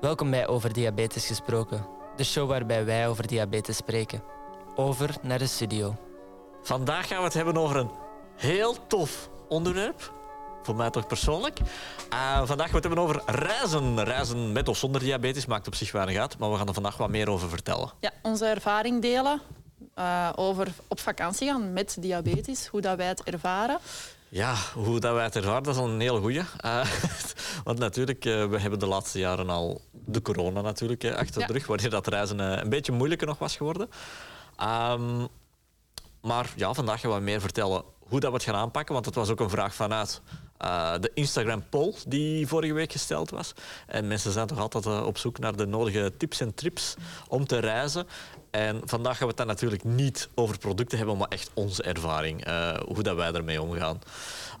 Welkom bij Over Diabetes Gesproken, de show waarbij wij over diabetes spreken. Over naar de studio. Vandaag gaan we het hebben over een heel tof onderwerp. Voor mij toch persoonlijk. Uh, vandaag gaan we het hebben over reizen. Reizen met of zonder diabetes maakt op zich weinig uit, maar we gaan er vandaag wat meer over vertellen. Ja, onze ervaring delen uh, over op vakantie gaan met diabetes, hoe dat wij het ervaren. Ja, hoe dat wij het ervaren, dat is al een hele goeie. Uh, want natuurlijk, uh, we hebben de laatste jaren al de corona natuurlijk uh, achter de rug, wanneer dat reizen een beetje moeilijker nog was geworden. Um, maar ja, vandaag gaan we meer vertellen hoe dat we het gaan aanpakken, want dat was ook een vraag vanuit uh, de Instagram poll die vorige week gesteld was. En mensen zijn toch altijd uh, op zoek naar de nodige tips en trips om te reizen. En vandaag gaan we het dan natuurlijk niet over producten hebben, maar echt onze ervaring, uh, hoe dat wij ermee omgaan.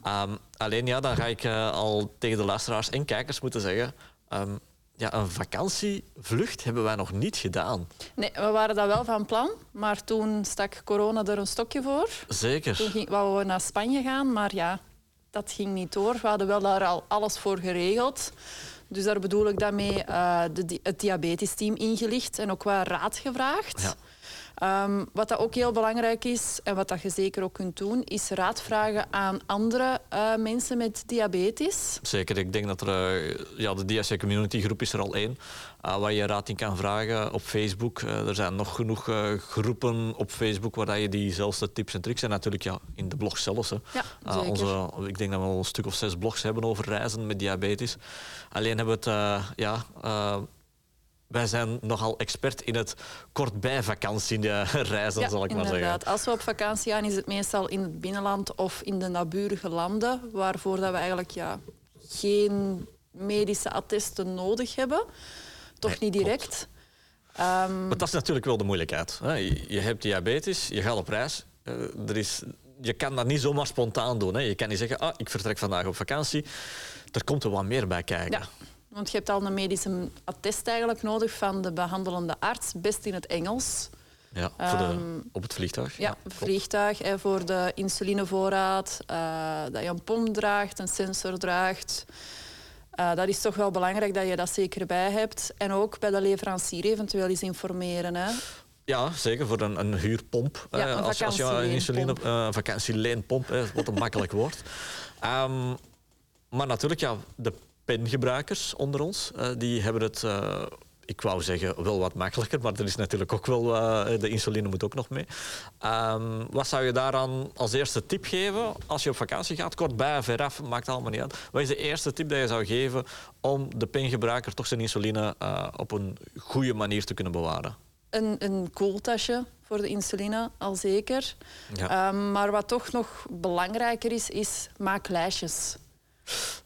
Um, alleen ja, dan ga ik al tegen de luisteraars en kijkers moeten zeggen. Um, ja, een vakantievlucht hebben wij nog niet gedaan. Nee, we waren dat wel van plan, maar toen stak corona er een stokje voor. Zeker. Toen ging, wouden we naar Spanje gaan, maar ja, dat ging niet door. We hadden wel daar al alles voor geregeld. Dus daar bedoel ik daarmee uh, de, het diabetesteam ingelicht en ook wat raad gevraagd. Um, wat dat ook heel belangrijk is en wat dat je zeker ook kunt doen, is raad vragen aan andere uh, mensen met diabetes. Zeker, ik denk dat er, uh, ja, de DSC Community groep is er al één, uh, waar je raad in kan vragen op Facebook. er zijn nog genoeg groepen op Facebook waar je diezelfde tips en tricks en natuurlijk ja, in de blog zelfs. Hè. Ja, onze, ik denk dat we al een stuk of zes blogs hebben over reizen met diabetes. Alleen hebben we het ja, wij zijn nogal expert in het kort bij vakantie reizen, ja, zal ik maar inderdaad. zeggen. Als we op vakantie gaan, is het meestal in het binnenland of in de naburige landen, waarvoor dat we eigenlijk ja, geen medische attesten nodig hebben. Toch Nee, niet direct. Um, Maar dat is natuurlijk wel de moeilijkheid. Je hebt diabetes, je gaat op reis. Eh, Er is, je kan dat niet zomaar spontaan doen. Je kan niet zeggen, ah, ik vertrek vandaag op vakantie. Er komt er wat meer bij kijken. ja, want je hebt al een medische attest eigenlijk nodig van de behandelende arts, best in het Engels. Ja, voor de, Ehm, op het vliegtuig. Ja, vliegtuig hè, voor de insulinevoorraad, eh, dat je een pomp draagt, een sensor draagt. Eh, dat is toch wel belangrijk dat je dat zeker bij hebt. En ook bij de leverancier eventueel eens informeren. Hè. Ja, zeker voor een, een huurpomp. Ja, hè. een als, als je een insuline, een vakantieleenpomp, hè, wat een makkelijk woord. Ehm, maar natuurlijk, ja, de pengebruikers onder ons, eh, die hebben het, eh, ik wou zeggen, wel wat makkelijker, maar er is natuurlijk ook wel, eh, de insuline moet ook nog mee. Ehm, wat zou je daaraan als eerste tip geven als je op vakantie gaat? Kort bij, veraf, maakt allemaal niet uit. Wat is de eerste tip dat je zou geven om de pengebruiker toch zijn insuline op een goede manier te kunnen bewaren? Een, een koeltasje voor de insuline, al zeker. Ja. Ehm, maar wat toch nog belangrijker is, is maak lijstjes.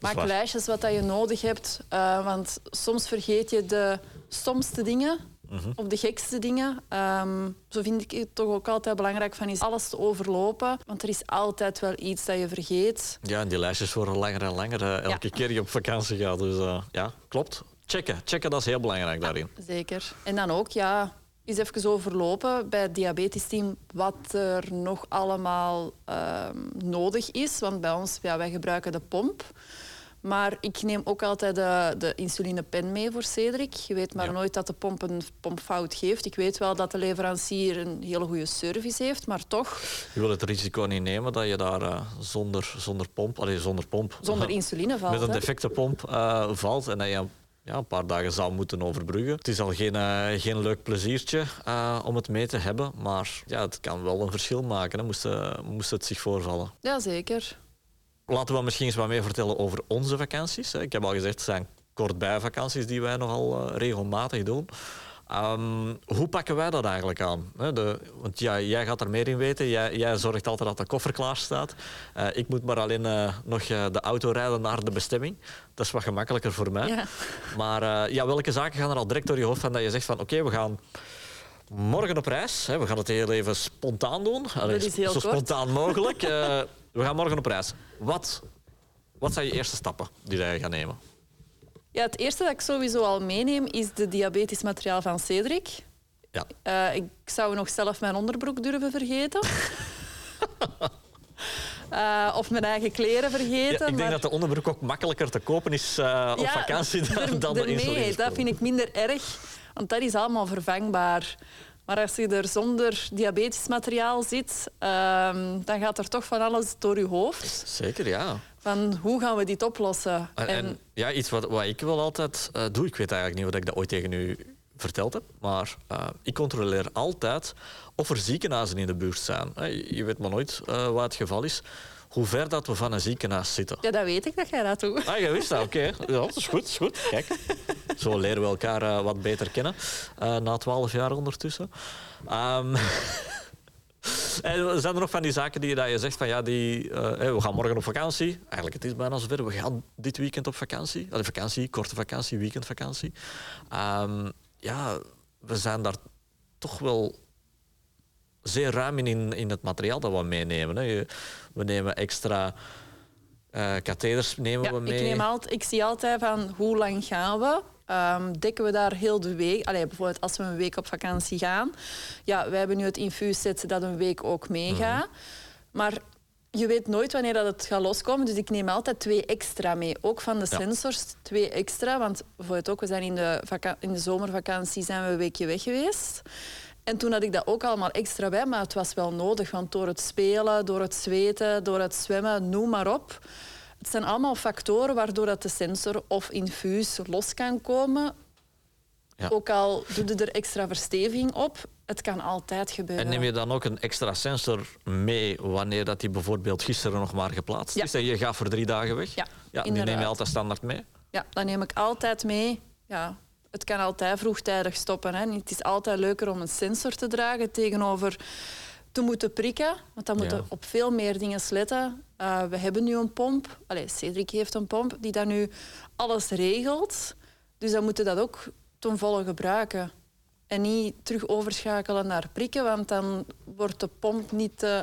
Maak waar. lijstjes wat dat je nodig hebt. eh, want soms vergeet je de stomste dingen Mhm. of de gekste dingen. Ehm, zo vind ik het toch ook altijd belangrijk van is alles te overlopen. Want er is altijd wel iets dat je vergeet. Ja, en die lijstjes worden langer en langer eh, elke Ja. keer je op vakantie gaat. Dus eh, ja, klopt. Checken. Checken, dat is heel belangrijk daarin. Zeker. En dan ook, ja, eens even overlopen bij het diabetesteam wat er nog allemaal ehm, nodig is. Want bij ons, ja, wij gebruiken de pomp. Maar ik neem ook altijd de, de insulinepen mee voor Cedric. Je weet maar Ja. nooit dat de pomp een pompfout geeft. Ik weet wel dat de leverancier een hele goede service heeft, maar toch, Je wil het risico niet nemen dat je daar eh, zonder, zonder pomp, allee, zonder pomp, zonder insuline valt. met een defecte pomp eh, valt en dat je ja, een paar dagen zou moeten overbruggen. Het is al geen, eh, geen leuk pleziertje eh, om het mee te hebben, maar ja, het kan wel een verschil maken, hè, moest, eh, moest het zich voorvallen. Ja, zeker. Laten we misschien eens wat meer vertellen over onze vakanties. hè. Ik heb al gezegd, het zijn kortbij vakanties die wij nogal regelmatig doen. Ehm, hoe pakken wij dat eigenlijk aan? De, want ja, jij gaat er meer in weten. Jij, jij zorgt altijd dat de koffer klaar staat. Eh, ik moet maar alleen eh, nog eh, de auto rijden naar de bestemming. Dat is wat gemakkelijker voor mij. Ja. Maar ja, welke zaken gaan er al direct door je hoofd van dat je zegt van oké, we gaan morgen op reis. Hè, we gaan het heel even spontaan doen. Allee, is heel zo kort. spontaan mogelijk. We gaan morgen op reis. Wat, wat zijn je eerste stappen die jij gaat nemen? Ja, het eerste dat ik sowieso al meeneem is de diabetisch materiaal van Cedric. Ja. Eh, ik zou nog zelf mijn onderbroek durven vergeten. Uh, of mijn eigen kleren vergeten. Ja, ik denk maar... dat de onderbroek ook makkelijker te kopen is uh, op vakantie dan, dan de Nee, dat vind ik minder erg. Want dat is allemaal vervangbaar. Maar als je er zonder diabetisch materiaal zit, uh, dan gaat er toch van alles door je hoofd. Zeker, ja. Van hoe gaan we dit oplossen? En, en ja, iets wat, wat ik wel altijd uh, doe, ik weet eigenlijk niet of ik dat ooit tegen u verteld heb, maar uh, ik controleer altijd of er ziekenhuizen in de buurt zijn. Je weet maar nooit uh, wat het geval is hoe ver dat we van een ziekenhuis zitten. Ja, dat weet ik dat jij dat doet. Ah, je wist dat, oké. Okay. Ja, dat is goed, is goed. Kijk, zo leren we elkaar uh, wat beter kennen. Uh, na twaalf jaar ondertussen. Um, en zijn er nog van die zaken die dat je zegt van ja, die, uh, we gaan morgen op vakantie. Eigenlijk, het is bijna zover. We gaan dit weekend op vakantie. Allee, vakantie, korte vakantie, weekendvakantie. Um, ja, we zijn daar toch wel zeer ruim in, in het materiaal dat we meenemen. Hè. We nemen extra uh, katheders nemen ja, we mee. Ik, neem altijd, ik zie altijd van hoe lang gaan we. Um, dekken we daar heel de week. Allee, bijvoorbeeld als we een week op vakantie gaan. Ja, wij hebben nu het infuuszet dat een week ook meegaat. Mm -hmm. Maar je weet nooit wanneer dat het gaat loskomen. Dus ik neem altijd twee extra mee. Ook van de sensors twee extra. Want bijvoorbeeld ook, we zijn in de, in de zomervakantie zijn we een weekje weg geweest. En toen had ik dat ook allemaal extra bij, maar het was wel nodig. Want door het spelen, door het zweten, door het zwemmen, noem maar op. Het zijn allemaal factoren waardoor dat de sensor of infuus los kan komen. Ja. Ook al doe je er extra versteviging op, het kan altijd gebeuren. En neem je dan ook een extra sensor mee wanneer dat die bijvoorbeeld gisteren nog maar geplaatst ja. is en je gaat voor drie dagen weg? Ja, ja die neem je altijd standaard mee? Ja, dat neem ik altijd mee. Ja, het kan altijd vroegtijdig stoppen. Hè. Het is altijd leuker om een sensor te dragen tegenover te moeten prikken. Want dan moeten op veel meer dingen letten. Uh, we hebben nu een pomp. Allee, Cedric heeft een pomp die dan nu alles regelt. Dus dan moeten we dat ook ten volle gebruiken. En niet terug overschakelen naar prikken, want dan wordt de pomp niet, uh,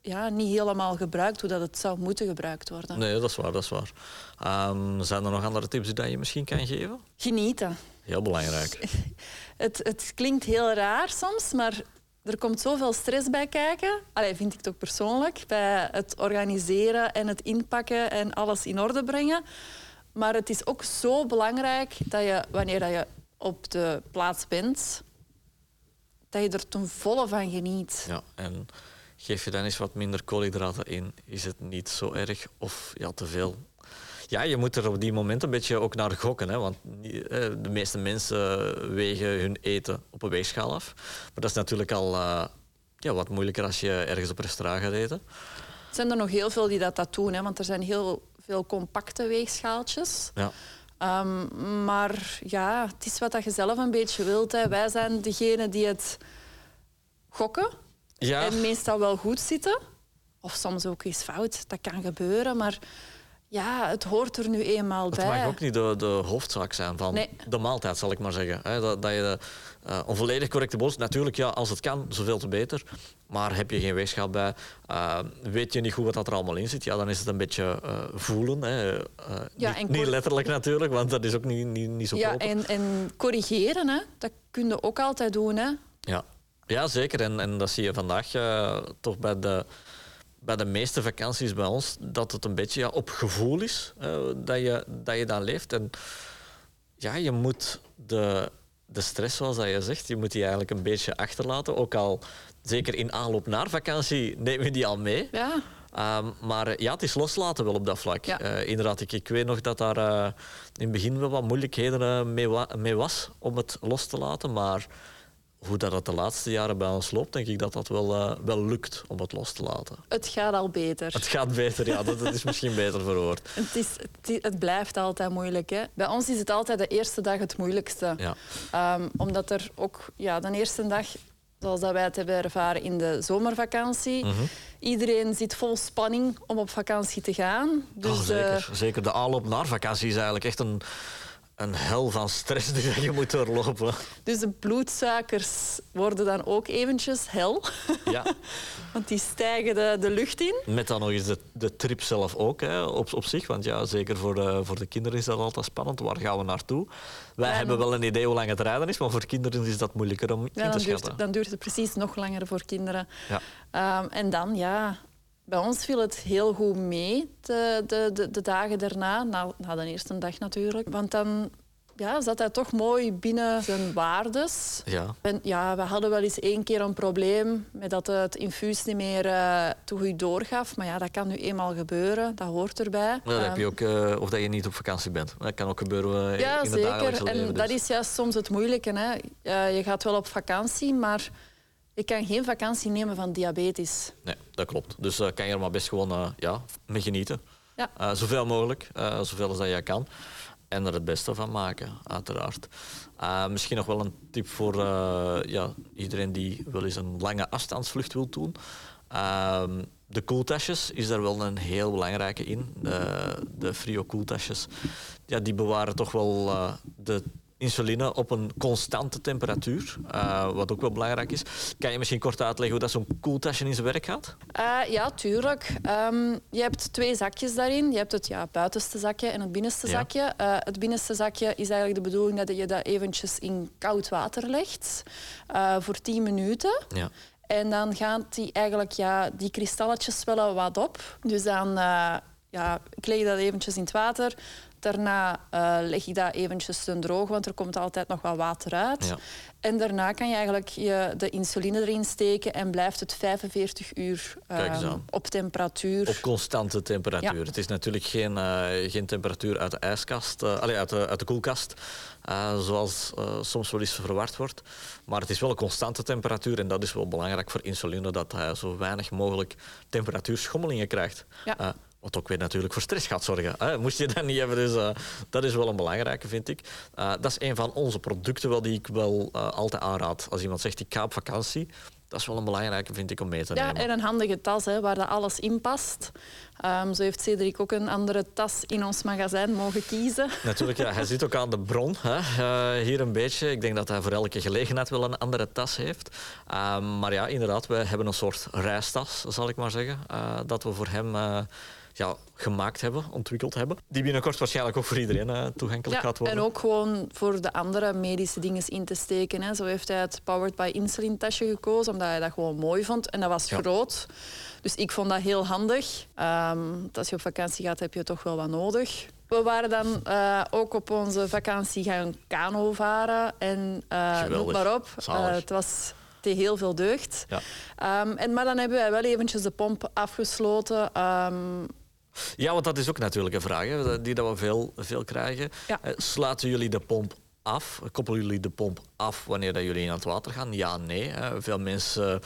ja, niet helemaal gebruikt hoe dat het zou moeten gebruikt worden. Nee, dat is waar. Dat is waar. Um, zijn er nog andere tips die je misschien kan geven? Genieten. Heel belangrijk. het, het klinkt heel raar soms, maar er komt zoveel stress bij kijken. Allee, vind ik toch persoonlijk. Bij het organiseren en het inpakken en alles in orde brengen. Maar het is ook zo belangrijk dat je, wanneer dat je op de plaats bent, dat je er ten volle van geniet. Ja, en geef je dan eens wat minder koolhydraten in, is het niet zo erg of ja, te veel. Ja, je moet er op die moment een beetje ook naar gokken. Hè, want de meeste mensen wegen hun eten op een weegschaal af. Maar dat is natuurlijk al uh, ja, wat moeilijker als je ergens op restaurant gaat eten. Er zijn er nog heel veel die dat, dat doen, hè, want er zijn heel veel compacte weegschaaltjes. Ja. Um, maar ja, het is wat dat je zelf een beetje wilt. Hè. Wij zijn degene die het gokken ja. en meestal wel goed zitten. Of soms ook eens fout, dat kan gebeuren. Maar ja, het hoort er nu eenmaal het bij. Het mag ook niet de, de hoofdzaak zijn van nee. de maaltijd, zal ik maar zeggen. Dat, dat je uh, een volledig correcte boodschap... Natuurlijk, ja, als het kan, zoveel te beter. Maar heb je geen weegschaal bij, uh, weet je niet goed wat er allemaal in zit, ja, dan is het een beetje uh, voelen. Hè. Ja, niet, niet, letterlijk natuurlijk, want dat is ook niet, niet, niet zo Ja, proper. en, en corrigeren, hè. dat kun je ook altijd doen. Hè. Ja. ja, zeker. En, en dat zie je vandaag toch bij de bij de meeste vakanties bij ons dat het een beetje ja, op gevoel is uh, dat, je, dat je dan leeft. En ja, je moet de, de stress, zoals dat je zegt, je moet die eigenlijk een beetje achterlaten. Ook al zeker in aanloop naar vakantie neem je die al mee. Ja. Um, maar ja, het is loslaten wel op dat vlak. Ja. Uh, inderdaad, ik, ik weet nog dat daar uh, in het begin wel wat moeilijkheden uh, mee, wa mee was om het los te laten. Maar hoe dat het de laatste jaren bij ons loopt, denk ik dat dat wel, uh, wel lukt om het los te laten. Het gaat al beter. Het gaat beter, ja. Dat, dat is misschien beter verwoord. Het, is, het, het, blijft altijd moeilijk. Hè. Bij ons is het altijd de eerste dag het moeilijkste. Ja. Um, omdat er ook ja, de eerste dag, zoals dat wij het hebben ervaren in de zomervakantie, mm -hmm. iedereen zit vol spanning om op vakantie te gaan. Dus, oh, zeker. Uh, zeker. De aanloop naar vakantie is eigenlijk echt een een hel van stress die je moet doorlopen. Dus de bloedsuikers worden dan ook eventjes hel. Ja. want die stijgen de, de lucht in. Met dan nog eens de, de trip zelf ook hè, op, op zich. Want ja, zeker voor de, voor de kinderen is dat altijd spannend. Waar gaan we naartoe? Wij hebben wel een idee hoe lang het rijden is, maar voor kinderen is dat moeilijker om Ja, in te dan, duurt, schatten. dan duurt het precies nog langer voor kinderen. Ja. Um, en dan, ja, bij ons viel het heel goed mee de, de, de, de dagen daarna, na, na de eerste dag natuurlijk. Want dan ja, zat hij toch mooi binnen zijn waardes. Ja. En ja, we hadden wel eens één keer een probleem met dat het infuus niet meer uh, te goed doorgaf. Maar ja, dat kan nu eenmaal gebeuren. Dat hoort erbij. Ja, dat heb je ook, uh, of dat je niet op vakantie bent. Dat kan ook gebeuren uh, ja, in het dagelijkse leven. En dus. dat is juist soms het moeilijke. Hè. je gaat wel op vakantie, maar je kan geen vakantie nemen van diabetes. Nee, dat klopt. Dus uh, kan je er maar best gewoon uh, ja, mee genieten. Ja. Uh, zoveel mogelijk, zoveel als dat je kan. En er het beste van maken, uiteraard. misschien nog wel een tip voor ja, iedereen die wel eens een lange afstandsvlucht wil doen. Ehm, de koeltasjes is daar wel een heel belangrijke in. De, de frio koeltasjes. Ja, die bewaren toch wel de insuline op een constante temperatuur, uh, wat ook wel belangrijk is. Kan je misschien kort uitleggen hoe dat zo'n koeltasje in zijn werk gaat? Uh, ja, tuurlijk. Um, je hebt twee zakjes daarin. Je hebt het ja, buitenste zakje en het binnenste ja. zakje. Uh, het binnenste zakje is eigenlijk de bedoeling dat je dat eventjes in koud water legt voor 10 minuten. Ja. En dan gaan die eigenlijk ja, die kristalletjes zwellen wat op. Dus dan ja, leg dat eventjes in het water. Daarna uh, leg ik dat eventjes ten droog, want er komt altijd nog wat water uit. Ja. En daarna kan je eigenlijk je de insuline erin steken en blijft het 45 uur uh, op temperatuur. Op constante temperatuur. Ja. Het is natuurlijk geen, uh, geen temperatuur uit de ijskast, allez, uit, de, uit de koelkast, zoals soms wel eens verward wordt. Maar het is wel een constante temperatuur en dat is wel belangrijk voor insuline, dat hij zo weinig mogelijk temperatuurschommelingen krijgt. Ja. Wat ook weer natuurlijk voor stress gaat zorgen. Hè? Moest je dat niet hebben, dus uh, dat is wel een belangrijke, vind ik. Uh, dat is een van onze producten wel die ik wel uh, altijd aanraad. Als iemand zegt, ik ga op vakantie, dat is wel een belangrijke, vind ik, om mee te ja, nemen. En een handige tas, hè, waar dat alles in past. Um, zo heeft Cedric ook een andere tas in ons magazijn mogen kiezen. Natuurlijk, ja. Hij zit ook aan de bron. Hè. hier een beetje. Ik denk dat hij voor elke gelegenheid wel een andere tas heeft. Um, maar ja, inderdaad, we hebben een soort reistas, zal ik maar zeggen. dat we voor hem ja, gemaakt hebben, ontwikkeld hebben. Die binnenkort waarschijnlijk ook voor iedereen uh, toegankelijk ja, gaat worden. En ook gewoon voor de andere medische dingen in te steken. Hè. Zo heeft hij het Powered by Insulin tasje gekozen, omdat hij dat gewoon mooi vond. En dat was Ja. groot. Dus ik vond dat heel handig. Um, als je op vakantie gaat, heb je toch wel wat nodig. We waren dan uh, ook op onze vakantie gaan kano varen. En uh, noem maar op. Het was tegen heel veel deugd. Ja. Um, en, maar dan hebben wij wel eventjes de pomp afgesloten. Um, Ja, want dat is ook natuurlijk een vraag hè, die dat we veel, veel krijgen. Ja. Eh, Sluiten jullie de pomp af? Koppelen jullie de pomp af wanneer dat jullie aan het water gaan? Ja, nee. Hè. Veel mensen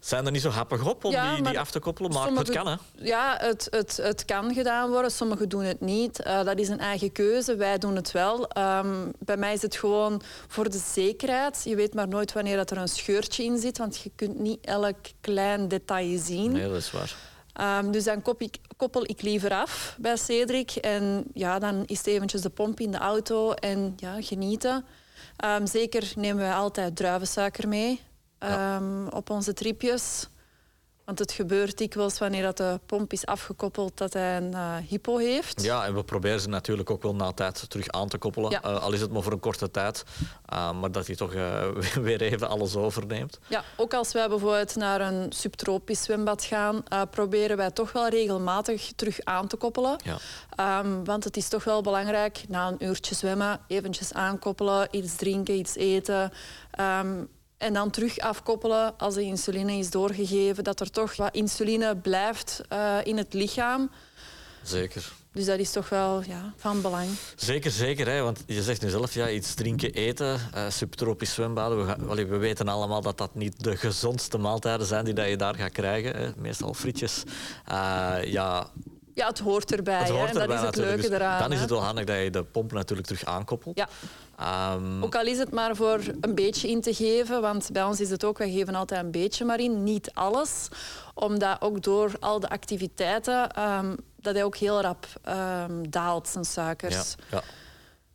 zijn er niet zo happig op om Ja, die, af te koppelen, maar sommige- het kan. Hè. Ja, het, het, het kan gedaan worden. Sommigen doen het niet. Eh, dat is een eigen keuze. Wij doen het wel. Ehm, bij mij is het gewoon voor de zekerheid. Je weet maar nooit wanneer dat er een scheurtje in zit, want je kunt niet elk klein detail zien. Nee, dat is waar. Ehm, dus dan kop ik, koppel ik liever af bij Cedric. En ja, dan is het eventjes de pomp in de auto en ja, genieten. Ehm, zeker nemen wij altijd druivensuiker mee Ja. ehm, op onze tripjes. Want het gebeurt dikwijls wanneer dat de pomp is afgekoppeld dat hij een eh, hypo heeft. Ja, en we proberen ze natuurlijk ook wel na tijd terug aan te koppelen. Ja. Eh, al is het maar voor een korte tijd. Uh, maar dat hij toch uh, weer even alles overneemt. Ja, ook als wij bijvoorbeeld naar een subtropisch zwembad gaan, uh, proberen wij toch wel regelmatig terug aan te koppelen. Ja. Um, want het is toch wel belangrijk, na een uurtje zwemmen, eventjes aankoppelen, iets drinken, iets eten. Um, en dan terug afkoppelen als de insuline is doorgegeven, dat er toch wat insuline blijft uh, in het lichaam. Zeker. Dus dat is toch wel ja, van belang. Zeker, zeker. Hè? Want je zegt nu zelf, ja, iets drinken, eten, uh, subtropisch zwembaden. We, gaan, we weten allemaal dat dat niet de gezondste maaltijden zijn die dat je daar gaat krijgen. Hè? Meestal frietjes. Uh, ja, ja, het hoort erbij. het hoort hè? erbij dat is het leuke dus eraan. Dan is het wel handig dat je de pomp natuurlijk terug aankoppelt. Ja. Um, Ook al is het maar voor een beetje in te geven, want bij ons is het ook, wij geven altijd een beetje maar in, niet alles. Omdat ook door al de activiteiten, um, dat hij ook heel rap um, daalt, zijn suikers. Ja, ja.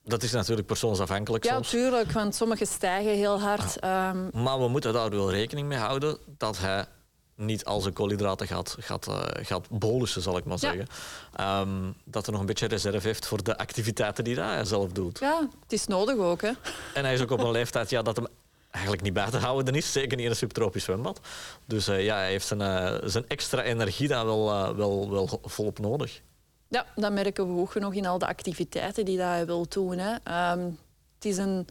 Dat is natuurlijk persoonsafhankelijk Ja, soms. tuurlijk, want sommige stijgen heel hard. Maar we moeten daar wel rekening mee houden dat hij niet al zijn koolhydraten gaat, gaat, uh, gaat bolussen, zal ik maar Ja. zeggen. Um, dat er nog een beetje reserve heeft voor de activiteiten die hij zelf doet. ja, het is nodig ook. Hè. En hij is ook op een leeftijd ja, dat hem eigenlijk niet bij te houden is. Zeker niet in een subtropisch zwembad. Dus ja, hij heeft zijn, zijn extra energie dan wel, wel, wel volop nodig. Ja, dat merken we ook genoeg in al de activiteiten die hij wil doen. Hè. Ehm, het is een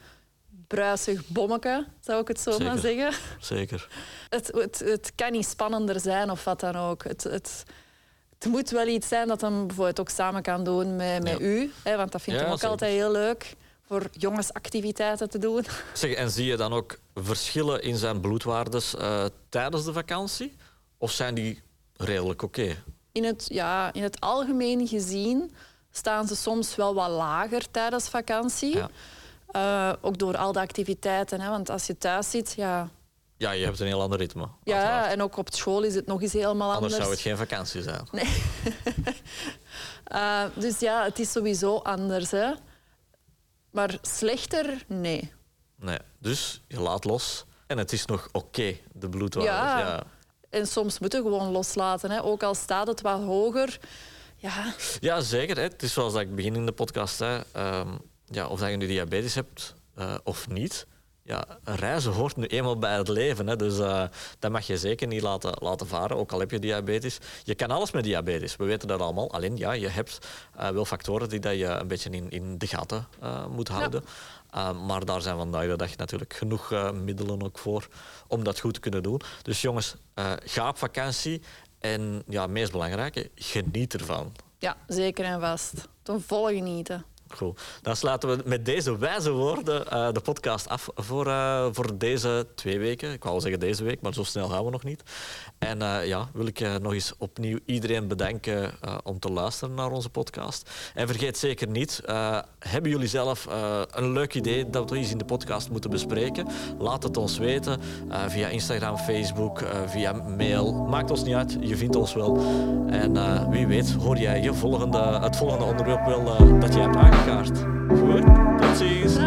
bruisig bommetje, zou ik het zo maar zeggen. Zeker. Het, het, het kan niet spannender zijn of wat dan ook. Het, het, het moet wel iets zijn dat hij bijvoorbeeld ook samen kan doen met, met u. Hè, want dat vindt ja, hij ook altijd heel leuk voor jongensactiviteiten te doen. Zeg, en zie je dan ook verschillen in zijn bloedwaardes uh, tijdens de vakantie? Of zijn die redelijk oké? In, het, ja, in het algemeen gezien staan ze soms wel wat lager tijdens vakantie. Ja. Uh, ook door al de activiteiten. Hè, want als je thuis zit, ja... Ja, je hebt een heel ander ritme. Ja, en ook op school is het nog eens helemaal anders. Anders zou het geen vakantie zijn. Nee. uh, dus ja, het is sowieso anders. Hè. Maar slechter, nee. Nee, dus je laat los en het is nog oké, de bloedwaarde. Ja. ja. en soms moeten we gewoon loslaten. Hè. Ook al staat het wat hoger. Ja, ja zeker. Hè. Het is zoals ik begin in de podcast zei. Um, ja, of dat je nu diabetes hebt uh, of niet. Ja, reizen hoort nu eenmaal bij het leven. Hè. Dus uh, dat mag je zeker niet laten, laten varen, ook al heb je diabetes. Je kan alles met diabetes, we weten dat allemaal. Alleen ja, je hebt uh, wel factoren die dat je een beetje in, in de gaten moet houden. Ja. maar daar zijn vandaag de dag natuurlijk genoeg middelen ook voor om dat goed te kunnen doen. Dus jongens, ga op vakantie en ja, meest belangrijke, geniet ervan. Ja, zeker en vast. Ten volle genieten. Dan sluiten we met deze wijze woorden uh, de podcast af voor, uh, voor deze twee weken. Ik wou zeggen deze week, maar zo snel gaan we nog niet. En uh, ja, wil ik nog eens opnieuw iedereen bedanken om te luisteren naar onze podcast. En vergeet zeker niet, hebben jullie zelf een leuk idee dat we eens in de podcast moeten bespreken? Laat het ons weten via Instagram, Facebook, via mail. Maakt ons niet uit, je vindt ons wel. En wie weet hoor jij je volgende, het volgende onderwerp wel dat je hebt aangekaart. Goed, tot ziens.